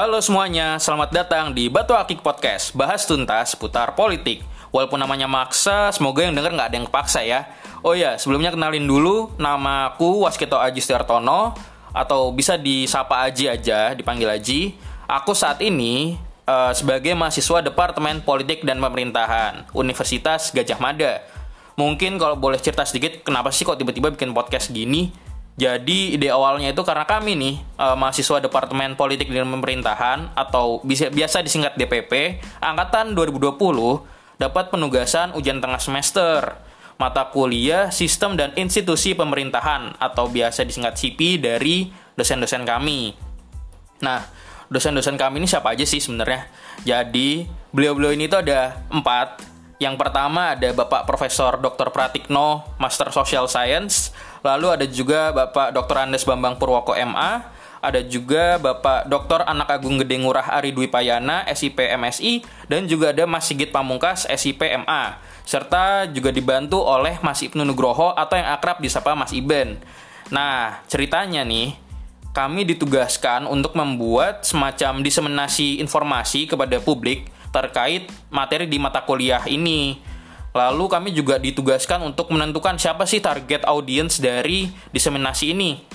Halo semuanya, selamat datang di Batu Akik Podcast Bahas tuntas seputar politik. Walaupun namanya maksa, semoga yang denger nggak ada yang kepaksa ya. Oh ya, sebelumnya kenalin dulu Nama aku Waskito Aji Setiartono Atau bisa disapa Aji aja, dipanggil Aji. Aku saat ini uh, sebagai mahasiswa Departemen Politik dan Pemerintahan Universitas Gajah Mada. Mungkin kalau boleh cerita sedikit, kenapa sih kok tiba-tiba bikin podcast gini? Jadi ide awalnya itu karena kami nih uh, mahasiswa Departemen Politik dan Pemerintahan atau bisa biasa disingkat DPP angkatan 2020 dapat penugasan ujian tengah semester mata kuliah Sistem dan Institusi Pemerintahan atau biasa disingkat CIPI dari dosen-dosen kami. Nah, dosen-dosen kami ini siapa aja sih sebenarnya? Jadi, beliau-beliau ini tuh ada empat. Yang pertama ada Bapak Profesor Dr. Pratikno, Master Social Science, Lalu ada juga Bapak Dr. Andes Bambang Purwoko MA, ada juga Bapak Dr. Anak Agung Gede Ngurah Ari Dwi Payana, SIP MSI, dan juga ada Mas Sigit Pamungkas, SIP MA. Serta juga dibantu oleh Mas Ibnu Nugroho atau yang akrab disapa Mas Iben. Nah, ceritanya nih, kami ditugaskan untuk membuat semacam diseminasi informasi kepada publik terkait materi di mata kuliah ini. Lalu kami juga ditugaskan untuk menentukan siapa sih target audiens dari diseminasi ini.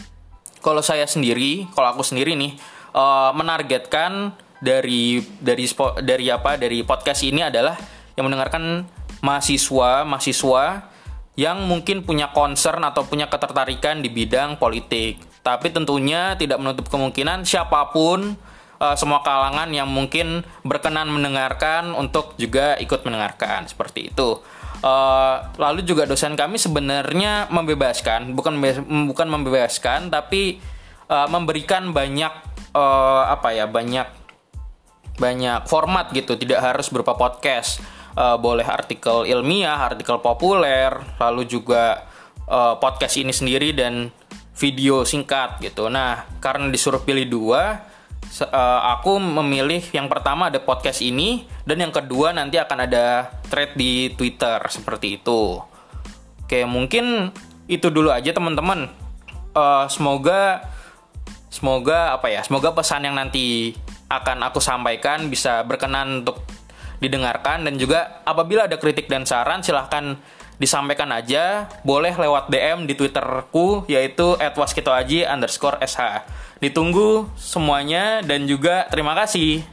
Kalau saya sendiri, kalau aku sendiri nih uh, menargetkan dari dari dari apa dari podcast ini adalah yang mendengarkan mahasiswa mahasiswa yang mungkin punya concern atau punya ketertarikan di bidang politik. Tapi tentunya tidak menutup kemungkinan siapa pun uh, semua kalangan yang mungkin berkenan mendengarkan untuk juga ikut mendengarkan seperti itu. Uh, lalu juga dosen kami sebenarnya membebaskan, bukan bukan membebaskan, tapi uh, memberikan banyak uh, apa ya banyak banyak format gitu, tidak harus berupa podcast, uh, boleh artikel ilmiah, artikel populer, lalu juga uh, podcast ini sendiri dan video singkat gitu. Nah, karena disuruh pilih dua, uh, aku memilih yang pertama ada podcast ini dan yang kedua nanti akan ada thread di Twitter seperti itu. Oke, mungkin itu dulu aja teman-teman. Uh, semoga semoga apa ya? Semoga pesan yang nanti akan aku sampaikan bisa berkenan untuk didengarkan dan juga apabila ada kritik dan saran silahkan disampaikan aja boleh lewat DM di twitterku yaitu @waskitoaji underscore sh ditunggu semuanya dan juga terima kasih.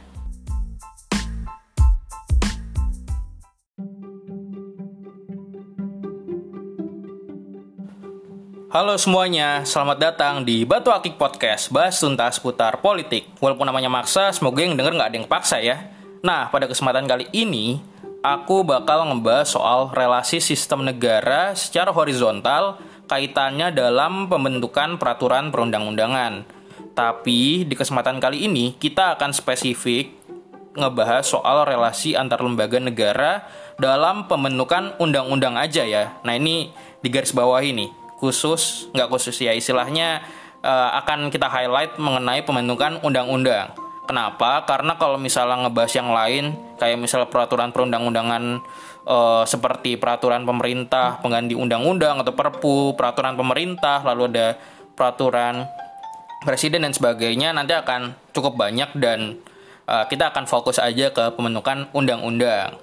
Halo semuanya, selamat datang di Batu Akik Podcast Bahas tuntas putar politik. Walaupun namanya maksa, semoga yang denger nggak ada yang paksa ya. Nah, pada kesempatan kali ini aku bakal ngebahas soal relasi sistem negara secara horizontal kaitannya dalam pembentukan peraturan perundang-undangan. Tapi di kesempatan kali ini kita akan spesifik ngebahas soal relasi antar lembaga negara dalam pembentukan undang-undang aja ya. Nah ini di garis bawah ini khusus nggak khusus ya istilahnya uh, akan kita highlight mengenai pembentukan undang-undang. Kenapa? Karena kalau misalnya ngebahas yang lain, kayak misalnya peraturan perundang-undangan uh, seperti peraturan pemerintah, pengganti undang-undang atau perpu, peraturan pemerintah, lalu ada peraturan presiden dan sebagainya, nanti akan cukup banyak dan uh, kita akan fokus aja ke pembentukan undang-undang.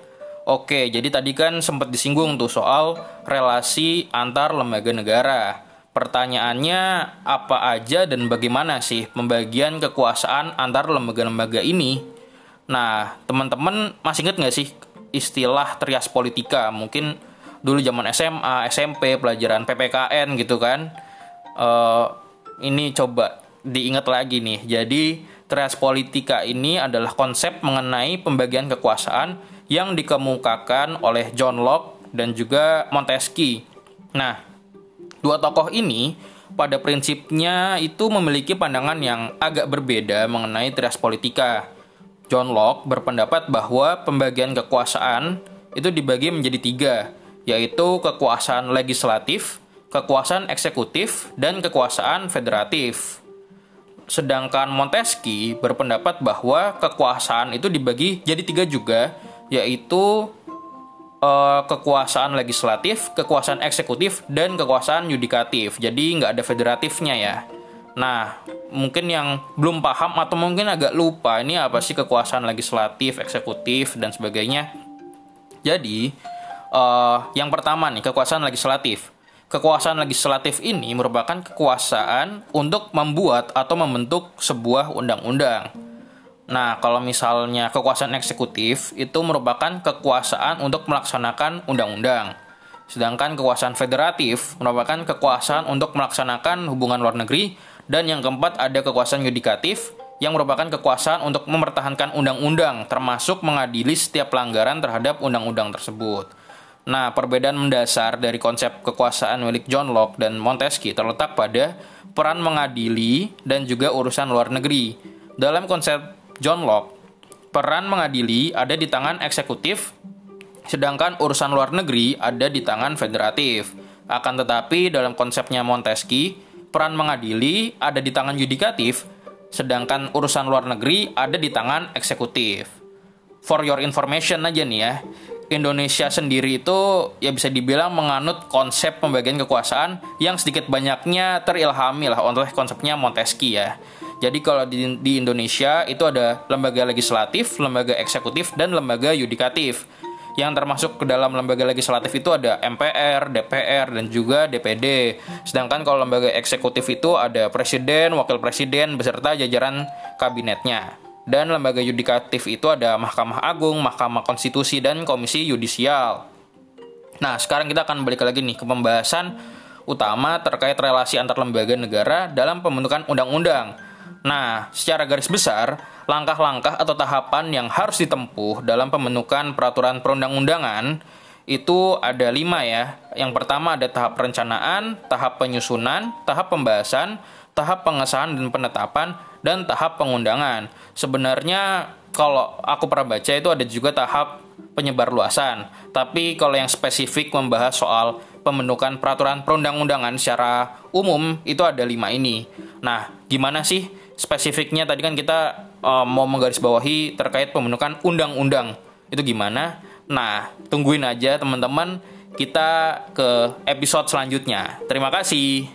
Oke, jadi tadi kan sempat disinggung tuh soal relasi antar lembaga negara. Pertanyaannya apa aja dan bagaimana sih pembagian kekuasaan antar lembaga-lembaga ini? Nah, teman-teman masih inget nggak sih istilah trias politika? Mungkin dulu zaman SMA, SMP, pelajaran PPKN gitu kan. Uh, ini coba diingat lagi nih. Jadi trias politika ini adalah konsep mengenai pembagian kekuasaan yang dikemukakan oleh John Locke dan juga Montesquieu. Nah, Dua tokoh ini pada prinsipnya itu memiliki pandangan yang agak berbeda mengenai trias politika. John Locke berpendapat bahwa pembagian kekuasaan itu dibagi menjadi tiga, yaitu kekuasaan legislatif, kekuasaan eksekutif, dan kekuasaan federatif. Sedangkan Montesquieu berpendapat bahwa kekuasaan itu dibagi jadi tiga juga, yaitu uh, kekuasaan legislatif, kekuasaan eksekutif, dan kekuasaan yudikatif. Jadi nggak ada federatifnya ya. Nah, mungkin yang belum paham atau mungkin agak lupa ini apa sih kekuasaan legislatif, eksekutif dan sebagainya. Jadi, uh, yang pertama nih kekuasaan legislatif. Kekuasaan legislatif ini merupakan kekuasaan untuk membuat atau membentuk sebuah undang-undang. Nah, kalau misalnya kekuasaan eksekutif itu merupakan kekuasaan untuk melaksanakan undang-undang. Sedangkan kekuasaan federatif merupakan kekuasaan untuk melaksanakan hubungan luar negeri dan yang keempat ada kekuasaan yudikatif yang merupakan kekuasaan untuk mempertahankan undang-undang termasuk mengadili setiap pelanggaran terhadap undang-undang tersebut. Nah, perbedaan mendasar dari konsep kekuasaan milik John Locke dan Montesquieu terletak pada peran mengadili dan juga urusan luar negeri. Dalam konsep John Locke, peran mengadili ada di tangan eksekutif, sedangkan urusan luar negeri ada di tangan federatif. Akan tetapi, dalam konsepnya Montesquieu, peran mengadili ada di tangan yudikatif, sedangkan urusan luar negeri ada di tangan eksekutif. For your information aja nih ya, Indonesia sendiri itu ya bisa dibilang menganut konsep pembagian kekuasaan yang sedikit banyaknya terilhami lah oleh konsepnya Montesquieu ya. Jadi kalau di, di Indonesia itu ada lembaga legislatif, lembaga eksekutif, dan lembaga yudikatif yang termasuk ke dalam lembaga legislatif itu ada MPR, DPR, dan juga DPD. Sedangkan kalau lembaga eksekutif itu ada presiden, wakil presiden, beserta jajaran kabinetnya. Dan lembaga yudikatif itu ada Mahkamah Agung, Mahkamah Konstitusi, dan Komisi Yudisial. Nah, sekarang kita akan balik lagi nih ke pembahasan utama terkait relasi antar lembaga negara dalam pembentukan undang-undang. Nah, secara garis besar, langkah-langkah atau tahapan yang harus ditempuh dalam pembentukan peraturan perundang-undangan itu ada lima ya. Yang pertama ada tahap perencanaan, tahap penyusunan, tahap pembahasan, tahap pengesahan dan penetapan, dan tahap pengundangan. Sebenarnya kalau aku pernah baca itu ada juga tahap penyebar luasan. Tapi kalau yang spesifik membahas soal pembentukan peraturan perundang-undangan secara umum itu ada lima ini. Nah, gimana sih spesifiknya tadi kan kita uh, mau menggarisbawahi terkait pembentukan undang-undang itu gimana? Nah, tungguin aja teman-teman kita ke episode selanjutnya. Terima kasih.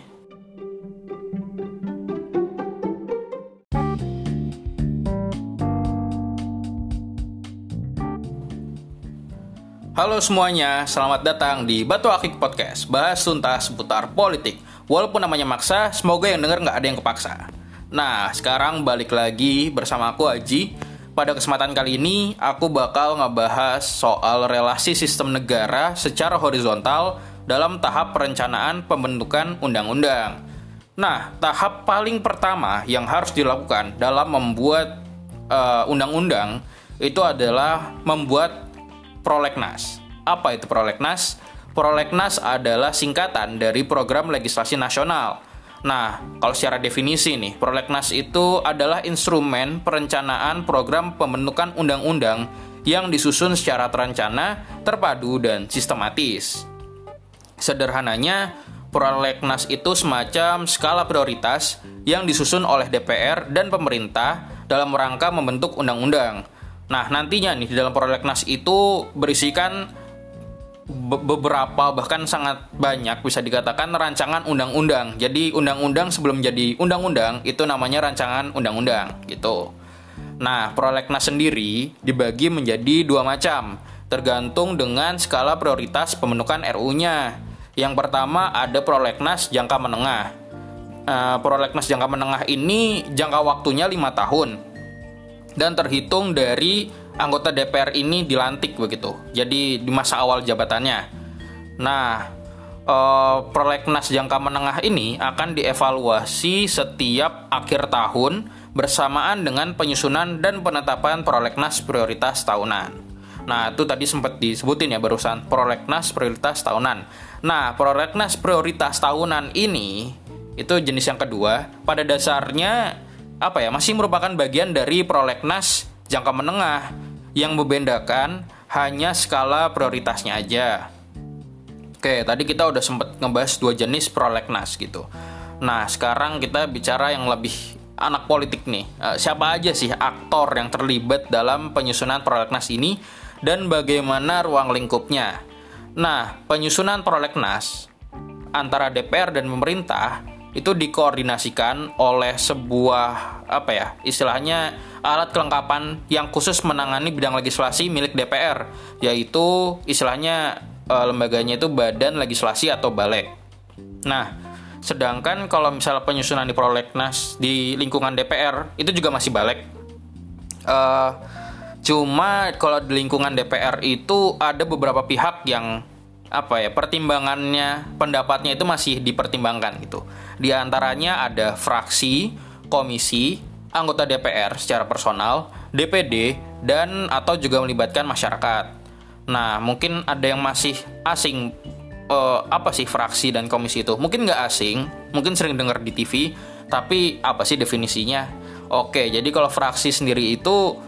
Halo semuanya, selamat datang di Batu Akik Podcast Bahas tuntas seputar politik Walaupun namanya maksa, semoga yang denger nggak ada yang kepaksa Nah, sekarang balik lagi bersama aku Aji. Pada kesempatan kali ini, aku bakal ngebahas soal relasi sistem negara secara horizontal dalam tahap perencanaan pembentukan undang-undang. Nah, tahap paling pertama yang harus dilakukan dalam membuat uh, undang-undang itu adalah membuat prolegnas. Apa itu prolegnas? Prolegnas adalah singkatan dari program legislasi nasional Nah, kalau secara definisi nih, prolegnas itu adalah instrumen perencanaan program pembentukan undang-undang yang disusun secara terencana, terpadu, dan sistematis. Sederhananya, prolegnas itu semacam skala prioritas yang disusun oleh DPR dan pemerintah dalam rangka membentuk undang-undang. Nah, nantinya nih di dalam prolegnas itu berisikan beberapa bahkan sangat banyak bisa dikatakan rancangan undang-undang. Jadi undang-undang sebelum jadi undang-undang itu namanya rancangan undang-undang gitu. Nah, prolegnas sendiri dibagi menjadi dua macam, tergantung dengan skala prioritas pembentukan RU-nya. Yang pertama ada prolegnas jangka menengah. Uh, prolegnas jangka menengah ini jangka waktunya lima tahun dan terhitung dari anggota DPR ini dilantik begitu. Jadi di masa awal jabatannya. Nah, eh, prolegnas jangka menengah ini akan dievaluasi setiap akhir tahun bersamaan dengan penyusunan dan penetapan prolegnas prioritas tahunan. Nah, itu tadi sempat disebutin ya barusan prolegnas prioritas tahunan. Nah, prolegnas prioritas tahunan ini itu jenis yang kedua. Pada dasarnya apa ya masih merupakan bagian dari prolegnas jangka menengah yang membedakan hanya skala prioritasnya aja. Oke, tadi kita udah sempat ngebahas dua jenis prolegnas gitu. Nah, sekarang kita bicara yang lebih anak politik nih. Uh, siapa aja sih aktor yang terlibat dalam penyusunan prolegnas ini dan bagaimana ruang lingkupnya? Nah, penyusunan prolegnas antara DPR dan pemerintah itu dikoordinasikan oleh sebuah apa ya istilahnya alat kelengkapan yang khusus menangani bidang legislasi milik DPR yaitu istilahnya e, lembaganya itu Badan Legislasi atau Balek. Nah, sedangkan kalau misalnya penyusunan di prolegnas di lingkungan DPR itu juga masih Balek. E, cuma kalau di lingkungan DPR itu ada beberapa pihak yang apa ya pertimbangannya pendapatnya itu masih dipertimbangkan gitu di antaranya ada fraksi komisi anggota DPR secara personal DPD dan atau juga melibatkan masyarakat. Nah mungkin ada yang masih asing uh, apa sih fraksi dan komisi itu? Mungkin nggak asing mungkin sering dengar di TV tapi apa sih definisinya? Oke jadi kalau fraksi sendiri itu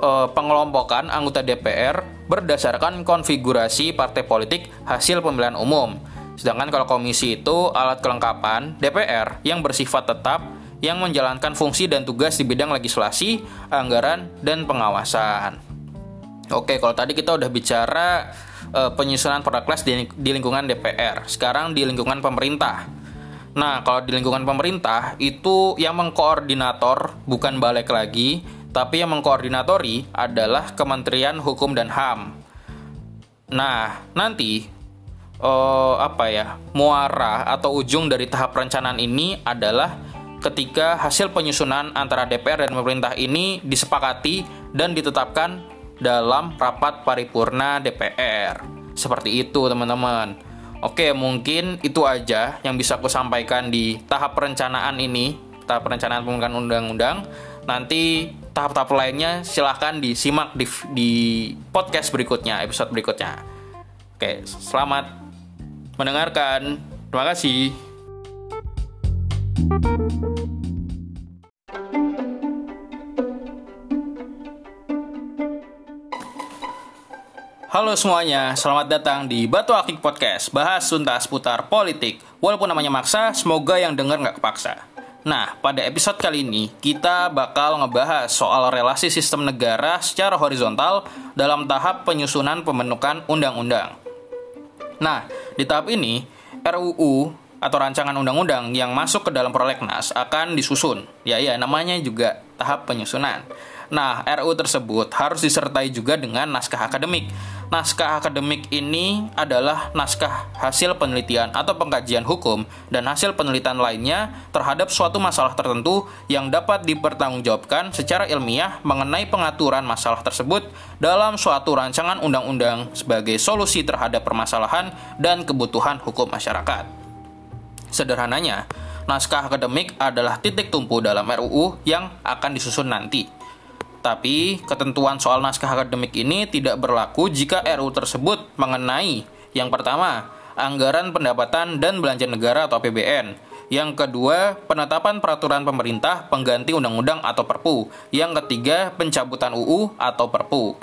uh, pengelompokan anggota DPR berdasarkan konfigurasi partai politik hasil pemilihan umum. Sedangkan kalau komisi itu alat kelengkapan DPR yang bersifat tetap yang menjalankan fungsi dan tugas di bidang legislasi, anggaran, dan pengawasan. Oke, kalau tadi kita udah bicara uh, penyusunan prolegnas di, di lingkungan DPR, sekarang di lingkungan pemerintah. Nah, kalau di lingkungan pemerintah itu yang mengkoordinator bukan balik lagi, tapi yang mengkoordinatori adalah Kementerian Hukum dan HAM. Nah, nanti uh, apa ya muara atau ujung dari tahap perencanaan ini adalah ketika hasil penyusunan antara DPR dan pemerintah ini disepakati dan ditetapkan dalam rapat paripurna DPR. Seperti itu, teman-teman. Oke, mungkin itu aja yang bisa aku sampaikan di tahap perencanaan ini, tahap perencanaan pembentukan undang-undang. Nanti tahap-tahap lainnya silahkan disimak di, di podcast berikutnya, episode berikutnya. Oke, selamat mendengarkan. Terima kasih. Halo semuanya, selamat datang di Batu Akik Podcast Bahas tuntas putar politik Walaupun namanya maksa, semoga yang denger nggak kepaksa Nah, pada episode kali ini kita bakal ngebahas soal relasi sistem negara secara horizontal dalam tahap penyusunan pembentukan undang-undang. Nah, di tahap ini RUU atau rancangan undang-undang yang masuk ke dalam prolegnas akan disusun. Ya ya, namanya juga tahap penyusunan. Nah, RUU tersebut harus disertai juga dengan naskah akademik Naskah akademik ini adalah naskah hasil penelitian atau pengkajian hukum dan hasil penelitian lainnya terhadap suatu masalah tertentu yang dapat dipertanggungjawabkan secara ilmiah mengenai pengaturan masalah tersebut dalam suatu rancangan undang-undang sebagai solusi terhadap permasalahan dan kebutuhan hukum masyarakat. Sederhananya, naskah akademik adalah titik tumpu dalam RUU yang akan disusun nanti. Tapi, ketentuan soal naskah akademik ini tidak berlaku jika RU tersebut mengenai yang pertama, anggaran pendapatan dan belanja negara atau APBN. Yang kedua, penetapan peraturan pemerintah pengganti undang-undang atau Perpu. Yang ketiga, pencabutan UU atau Perpu.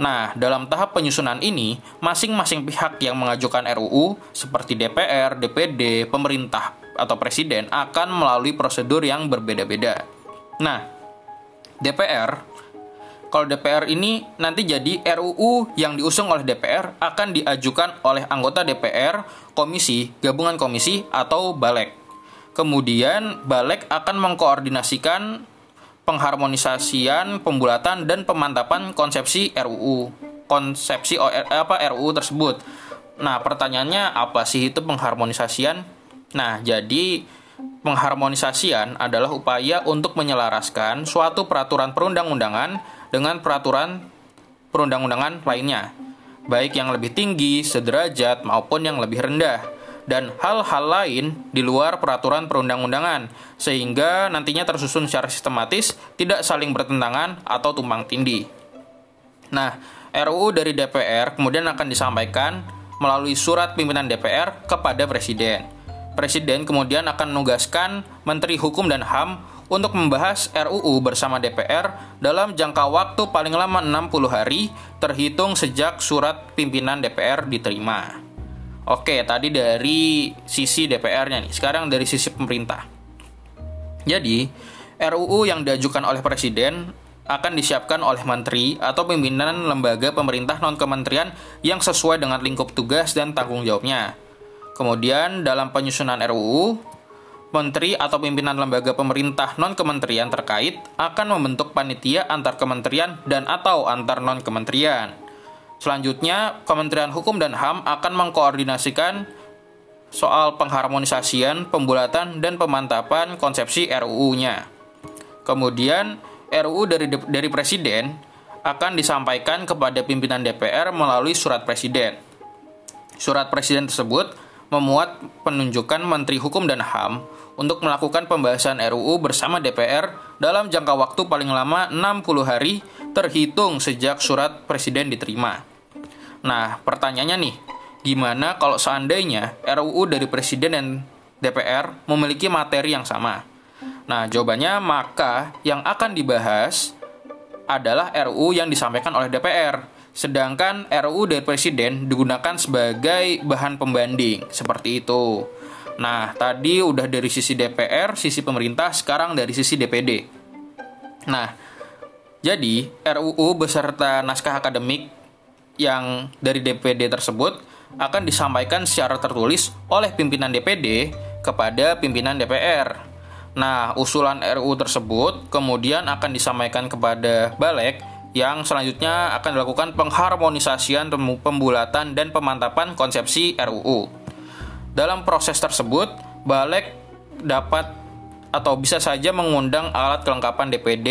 Nah, dalam tahap penyusunan ini, masing-masing pihak yang mengajukan RUU seperti DPR, DPD, pemerintah atau presiden akan melalui prosedur yang berbeda-beda. Nah, DPR kalau DPR ini nanti jadi RUU yang diusung oleh DPR akan diajukan oleh anggota DPR, komisi, gabungan komisi, atau balek. Kemudian balek akan mengkoordinasikan pengharmonisasian, pembulatan, dan pemantapan konsepsi RUU. Konsepsi apa RUU tersebut. Nah, pertanyaannya apa sih itu pengharmonisasian? Nah, jadi pengharmonisasian adalah upaya untuk menyelaraskan suatu peraturan perundang-undangan dengan peraturan perundang-undangan lainnya, baik yang lebih tinggi, sederajat, maupun yang lebih rendah, dan hal-hal lain di luar peraturan perundang-undangan, sehingga nantinya tersusun secara sistematis, tidak saling bertentangan atau tumpang tindih. Nah, RUU dari DPR kemudian akan disampaikan melalui surat pimpinan DPR kepada Presiden. Presiden kemudian akan menugaskan Menteri Hukum dan HAM untuk membahas RUU bersama DPR dalam jangka waktu paling lama 60 hari terhitung sejak surat pimpinan DPR diterima. Oke, tadi dari sisi DPR-nya nih. Sekarang dari sisi pemerintah. Jadi, RUU yang diajukan oleh presiden akan disiapkan oleh menteri atau pimpinan lembaga pemerintah non-kementerian yang sesuai dengan lingkup tugas dan tanggung jawabnya. Kemudian dalam penyusunan RUU menteri atau pimpinan lembaga pemerintah non-kementerian terkait akan membentuk panitia antar kementerian dan atau antar non-kementerian. Selanjutnya, Kementerian Hukum dan HAM akan mengkoordinasikan soal pengharmonisasian, pembulatan, dan pemantapan konsepsi RUU-nya. Kemudian, RUU dari, dari Presiden akan disampaikan kepada pimpinan DPR melalui surat Presiden. Surat Presiden tersebut memuat penunjukan Menteri Hukum dan HAM untuk melakukan pembahasan RUU bersama DPR dalam jangka waktu paling lama 60 hari terhitung sejak surat Presiden diterima. Nah, pertanyaannya nih, gimana kalau seandainya RUU dari Presiden dan DPR memiliki materi yang sama? Nah, jawabannya maka yang akan dibahas adalah RUU yang disampaikan oleh DPR. Sedangkan RUU dari Presiden digunakan sebagai bahan pembanding, seperti itu. Nah, tadi udah dari sisi DPR, sisi pemerintah, sekarang dari sisi DPD. Nah, jadi RUU beserta naskah akademik yang dari DPD tersebut akan disampaikan secara tertulis oleh pimpinan DPD kepada pimpinan DPR. Nah, usulan RUU tersebut kemudian akan disampaikan kepada Balek yang selanjutnya akan dilakukan pengharmonisasian, pembulatan, dan pemantapan konsepsi RUU. Dalam proses tersebut, Balek dapat atau bisa saja mengundang alat kelengkapan DPD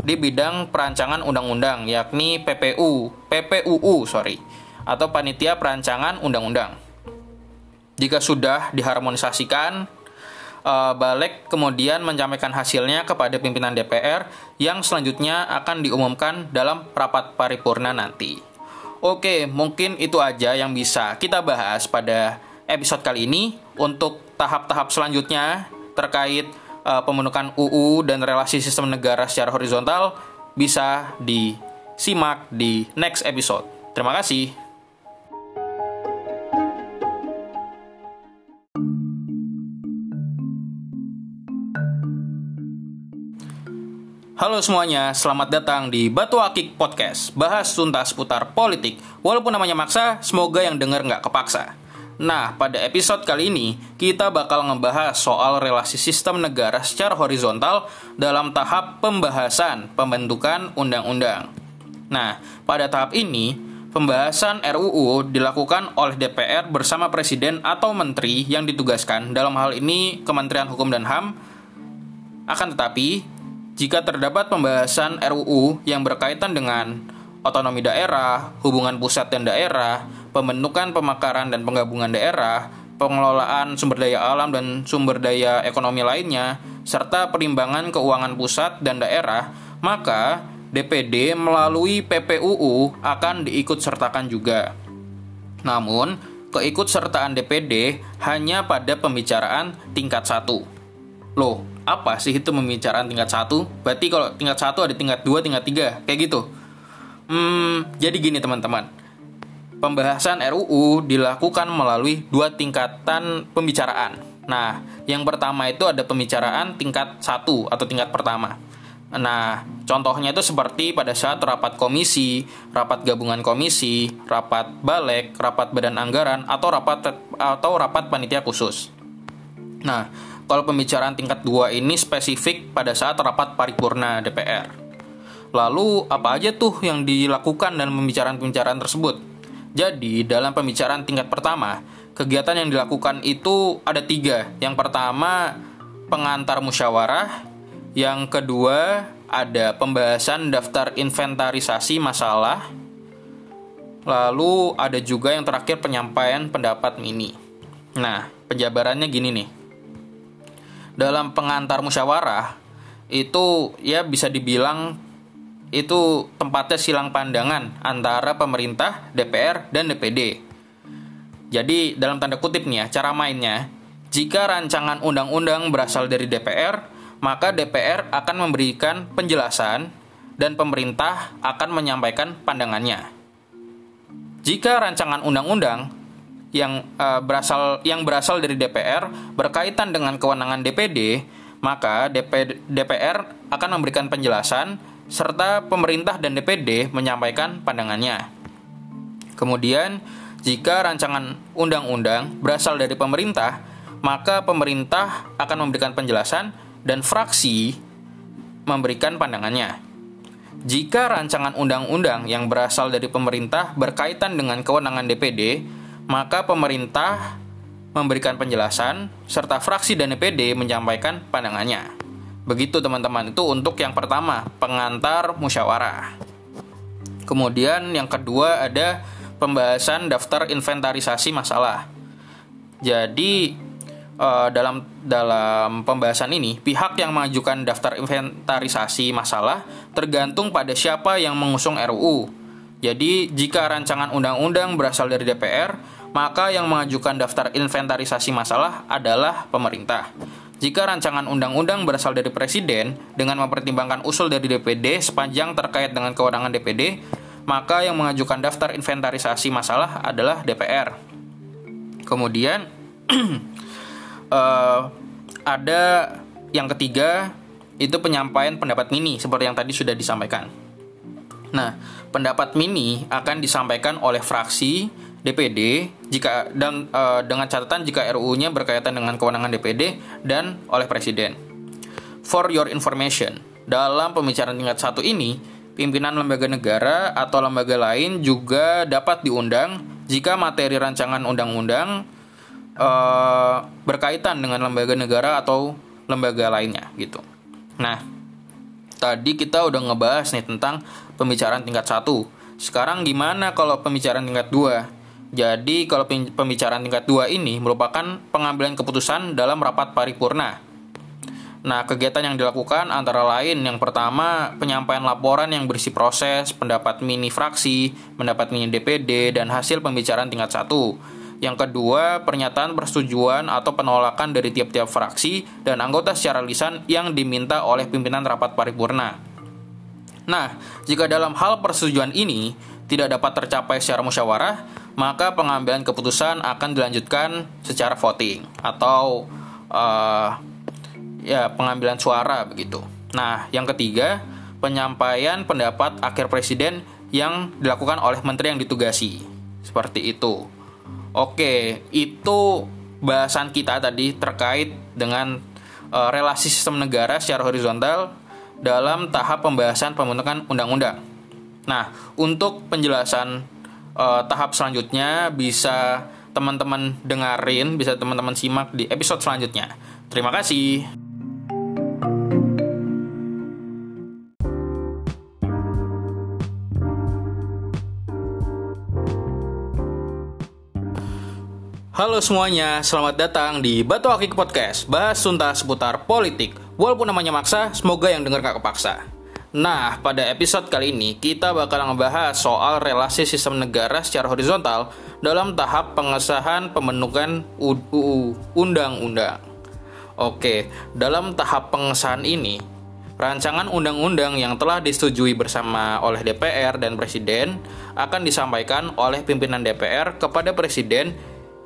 di bidang perancangan undang-undang yakni PPU, PPUU sorry, atau Panitia Perancangan Undang-Undang. Jika sudah diharmonisasikan, uh, Balek kemudian menyampaikan hasilnya kepada pimpinan DPR yang selanjutnya akan diumumkan dalam rapat paripurna nanti. Oke, mungkin itu aja yang bisa kita bahas pada episode kali ini. Untuk tahap-tahap selanjutnya terkait uh, pembentukan UU dan relasi sistem negara secara horizontal bisa disimak di next episode. Terima kasih. Halo semuanya, selamat datang di Batu Akik Podcast Bahas tuntas putar politik Walaupun namanya maksa, semoga yang denger nggak kepaksa Nah, pada episode kali ini kita bakal ngebahas soal relasi sistem negara secara horizontal dalam tahap pembahasan pembentukan undang-undang. Nah, pada tahap ini pembahasan RUU dilakukan oleh DPR bersama presiden atau menteri yang ditugaskan dalam hal ini Kementerian Hukum dan HAM. Akan tetapi, jika terdapat pembahasan RUU yang berkaitan dengan otonomi daerah, hubungan pusat dan daerah, pembentukan pemakaran dan penggabungan daerah, pengelolaan sumber daya alam dan sumber daya ekonomi lainnya, serta perimbangan keuangan pusat dan daerah, maka DPD melalui PPUU akan diikut sertakan juga. Namun, keikut sertaan DPD hanya pada pembicaraan tingkat 1. Loh, apa sih itu pembicaraan tingkat 1? Berarti kalau tingkat 1 ada tingkat 2, tingkat 3, kayak gitu. Hmm, jadi gini teman-teman. Pembahasan RUU dilakukan melalui dua tingkatan pembicaraan. Nah, yang pertama itu ada pembicaraan tingkat satu atau tingkat pertama. Nah, contohnya itu seperti pada saat rapat komisi, rapat gabungan komisi, rapat balek, rapat badan anggaran, atau rapat atau rapat panitia khusus. Nah, kalau pembicaraan tingkat dua ini spesifik pada saat rapat paripurna DPR. Lalu apa aja tuh yang dilakukan dalam pembicaraan-pembicaraan tersebut? Jadi dalam pembicaraan tingkat pertama, kegiatan yang dilakukan itu ada tiga. Yang pertama pengantar musyawarah, yang kedua ada pembahasan daftar inventarisasi masalah, lalu ada juga yang terakhir penyampaian pendapat mini. Nah, penjabarannya gini nih. Dalam pengantar musyawarah itu ya bisa dibilang itu tempatnya silang pandangan antara pemerintah, DPR, dan DPD. Jadi dalam tanda kutip nih ya, cara mainnya, jika rancangan undang-undang berasal dari DPR, maka DPR akan memberikan penjelasan dan pemerintah akan menyampaikan pandangannya. Jika rancangan undang-undang yang uh, berasal yang berasal dari DPR berkaitan dengan kewenangan DPD, maka DP, DPR akan memberikan penjelasan serta pemerintah dan DPD menyampaikan pandangannya. Kemudian, jika rancangan undang-undang berasal dari pemerintah, maka pemerintah akan memberikan penjelasan dan fraksi memberikan pandangannya. Jika rancangan undang-undang yang berasal dari pemerintah berkaitan dengan kewenangan DPD, maka pemerintah memberikan penjelasan serta fraksi dan DPD menyampaikan pandangannya. Begitu teman-teman, itu untuk yang pertama, pengantar musyawarah. Kemudian yang kedua ada pembahasan daftar inventarisasi masalah. Jadi uh, dalam dalam pembahasan ini pihak yang mengajukan daftar inventarisasi masalah tergantung pada siapa yang mengusung RUU. Jadi jika rancangan undang-undang berasal dari DPR, maka yang mengajukan daftar inventarisasi masalah adalah pemerintah. Jika rancangan undang-undang berasal dari presiden dengan mempertimbangkan usul dari DPD sepanjang terkait dengan kewenangan DPD, maka yang mengajukan daftar inventarisasi masalah adalah DPR. Kemudian uh, ada yang ketiga itu penyampaian pendapat mini seperti yang tadi sudah disampaikan. Nah, pendapat mini akan disampaikan oleh fraksi DPD jika dan uh, dengan catatan jika RUU-nya berkaitan dengan kewenangan DPD dan oleh presiden. For your information, dalam pembicaraan tingkat satu ini, pimpinan lembaga negara atau lembaga lain juga dapat diundang jika materi rancangan undang-undang uh, berkaitan dengan lembaga negara atau lembaga lainnya gitu. Nah, tadi kita udah ngebahas nih tentang pembicaraan tingkat satu. Sekarang gimana kalau pembicaraan tingkat dua? Jadi kalau pembicaraan tingkat dua ini merupakan pengambilan keputusan dalam rapat paripurna. Nah, kegiatan yang dilakukan antara lain yang pertama penyampaian laporan yang berisi proses, pendapat mini fraksi, pendapat mini DPD, dan hasil pembicaraan tingkat satu. Yang kedua, pernyataan persetujuan atau penolakan dari tiap-tiap fraksi dan anggota secara lisan yang diminta oleh pimpinan rapat paripurna. Nah, jika dalam hal persetujuan ini tidak dapat tercapai secara musyawarah, maka pengambilan keputusan akan dilanjutkan secara voting atau uh, ya pengambilan suara begitu. Nah, yang ketiga, penyampaian pendapat akhir presiden yang dilakukan oleh menteri yang ditugasi. Seperti itu. Oke, itu bahasan kita tadi terkait dengan uh, relasi sistem negara secara horizontal dalam tahap pembahasan pembentukan undang-undang. Nah, untuk penjelasan uh, tahap selanjutnya bisa teman-teman dengerin, bisa teman-teman simak di episode selanjutnya. Terima kasih. Halo semuanya, selamat datang di Batu Akik Podcast Bahas tuntas seputar politik Walaupun namanya maksa, semoga yang denger gak kepaksa Nah, pada episode kali ini kita bakal ngebahas soal relasi sistem negara secara horizontal dalam tahap pengesahan pembentukan UU Undang-Undang. Oke, dalam tahap pengesahan ini, rancangan undang-undang yang telah disetujui bersama oleh DPR dan Presiden akan disampaikan oleh pimpinan DPR kepada Presiden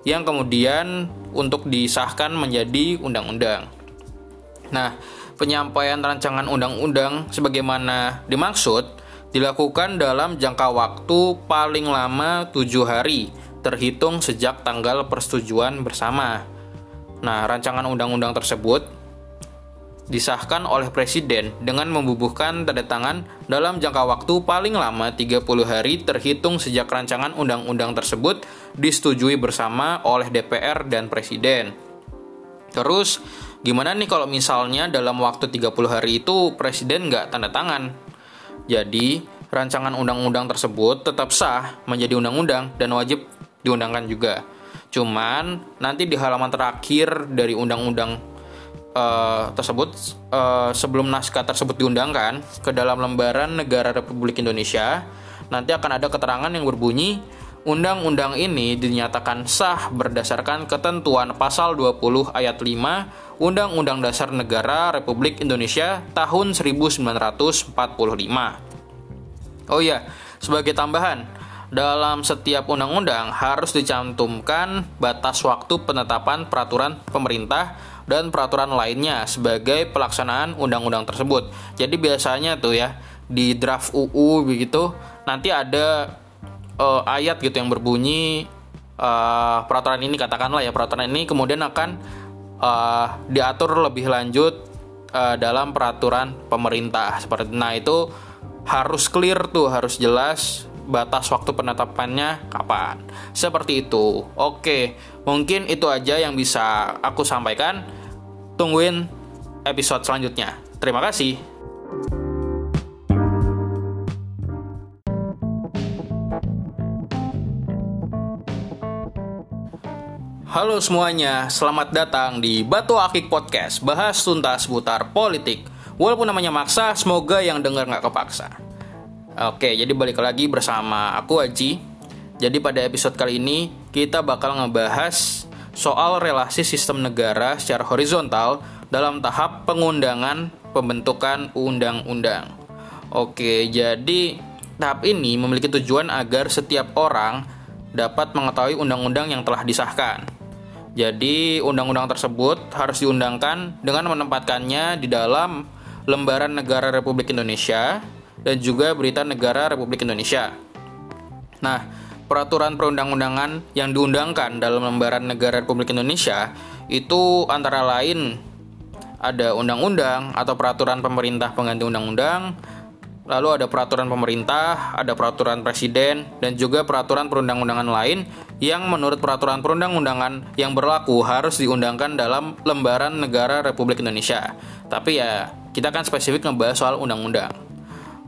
yang kemudian untuk disahkan menjadi undang-undang. Nah, penyampaian rancangan undang-undang sebagaimana dimaksud dilakukan dalam jangka waktu paling lama tujuh hari terhitung sejak tanggal persetujuan bersama. Nah, rancangan undang-undang tersebut disahkan oleh presiden dengan membubuhkan tanda tangan dalam jangka waktu paling lama 30 hari terhitung sejak rancangan undang-undang tersebut disetujui bersama oleh DPR dan presiden. Terus, gimana nih kalau misalnya dalam waktu 30 hari itu presiden nggak tanda tangan? Jadi, rancangan undang-undang tersebut tetap sah menjadi undang-undang dan wajib diundangkan juga. Cuman, nanti di halaman terakhir dari undang-undang uh, tersebut uh, sebelum naskah tersebut diundangkan ke dalam lembaran negara Republik Indonesia nanti akan ada keterangan yang berbunyi Undang-undang ini dinyatakan sah berdasarkan ketentuan pasal 20 ayat 5 Undang-Undang Dasar Negara Republik Indonesia tahun 1945. Oh iya, sebagai tambahan, dalam setiap undang-undang harus dicantumkan batas waktu penetapan peraturan pemerintah dan peraturan lainnya sebagai pelaksanaan undang-undang tersebut. Jadi biasanya tuh ya di draft UU begitu nanti ada uh, ayat gitu yang berbunyi uh, peraturan ini katakanlah ya peraturan ini kemudian akan uh, diatur lebih lanjut uh, dalam peraturan pemerintah. Seperti nah itu harus clear tuh harus jelas batas waktu penetapannya kapan. Seperti itu. Oke mungkin itu aja yang bisa aku sampaikan. Tungguin episode selanjutnya. Terima kasih Halo semuanya, selamat datang di Batu Akik Podcast Bahas tuntas seputar politik. Walaupun namanya maksa, semoga yang dengar nggak kepaksa. Oke, jadi balik lagi bersama aku Aji. Jadi pada episode kali ini, kita bakal ngebahas soal relasi sistem negara secara horizontal Dalam tahap pengundangan pembentukan undang-undang. Oke, jadi tahap ini memiliki tujuan agar setiap orang dapat mengetahui undang-undang yang telah disahkan jadi undang-undang tersebut harus diundangkan dengan menempatkannya di dalam lembaran negara Republik Indonesia dan juga berita negara Republik Indonesia. Nah, peraturan perundang-undangan yang diundangkan dalam lembaran negara Republik Indonesia itu antara lain ada undang-undang atau peraturan pemerintah pengganti undang-undang, Lalu ada peraturan pemerintah, ada peraturan presiden, dan juga peraturan perundang-undangan lain yang menurut peraturan perundang-undangan yang berlaku harus diundangkan dalam lembaran negara Republik Indonesia. Tapi ya, kita kan spesifik ngebahas soal undang-undang.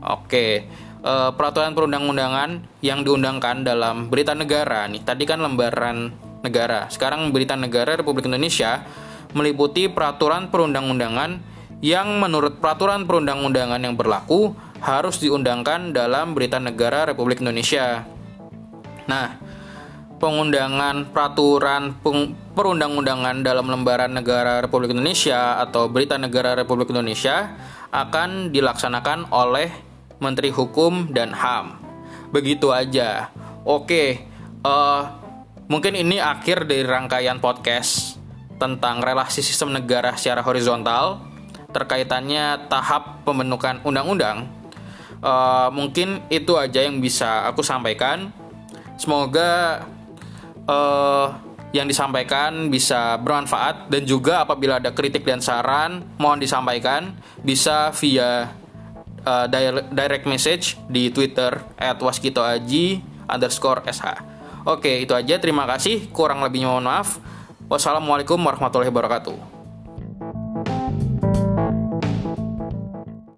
Oke, e, peraturan perundang-undangan yang diundangkan dalam berita negara nih. Tadi kan lembaran negara. Sekarang berita negara Republik Indonesia meliputi peraturan perundang-undangan yang menurut peraturan perundang-undangan yang berlaku harus diundangkan dalam Berita Negara Republik Indonesia. Nah, pengundangan peraturan perundang-undangan dalam lembaran negara Republik Indonesia atau Berita Negara Republik Indonesia akan dilaksanakan oleh Menteri Hukum dan HAM. Begitu aja. Oke, uh, mungkin ini akhir dari rangkaian podcast tentang relasi sistem negara secara horizontal terkaitannya tahap pembentukan undang-undang uh, mungkin itu aja yang bisa aku sampaikan semoga uh, yang disampaikan bisa bermanfaat dan juga apabila ada kritik dan saran mohon disampaikan bisa via uh, direct message di Twitter @waskitoaji underscore sh. Oke itu aja terima kasih kurang lebihnya mohon maaf. Wassalamualaikum warahmatullahi wabarakatuh.